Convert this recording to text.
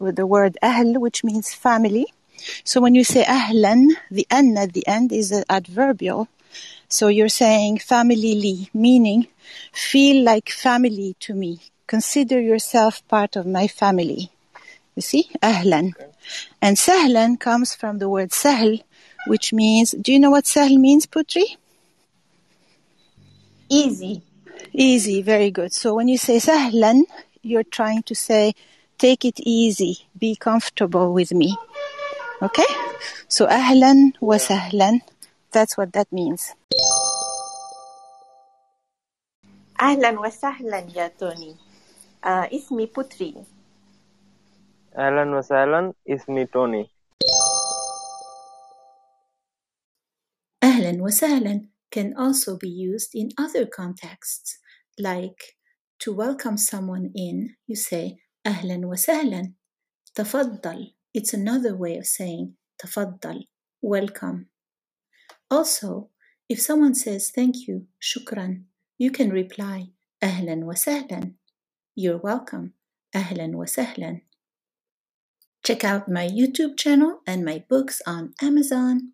with the word ahl, which means family. So when you say ahlan, the an at the end is an adverbial. So you're saying family meaning feel like family to me. Consider yourself part of my family. You see, ahlan. And sahlan comes from the word sahl, which means, do you know what sahl means, Putri? Easy. Easy, very good. So when you say sahlan, you're trying to say, take it easy, be comfortable with me. Okay? So ahlan wa sahlan, that's what that means. أهلا وسهلا يا توني آه اسمي بوتري أهلا وسهلا اسمي توني أهلا وسهلا can also be used in other contexts like to welcome someone in you say أهلا وسهلا تفضل it's another way of saying تفضل welcome also if someone says thank you shukran you can reply أهلا وسهلا you're welcome أهلا وسهلا Check out my YouTube channel and my books on Amazon.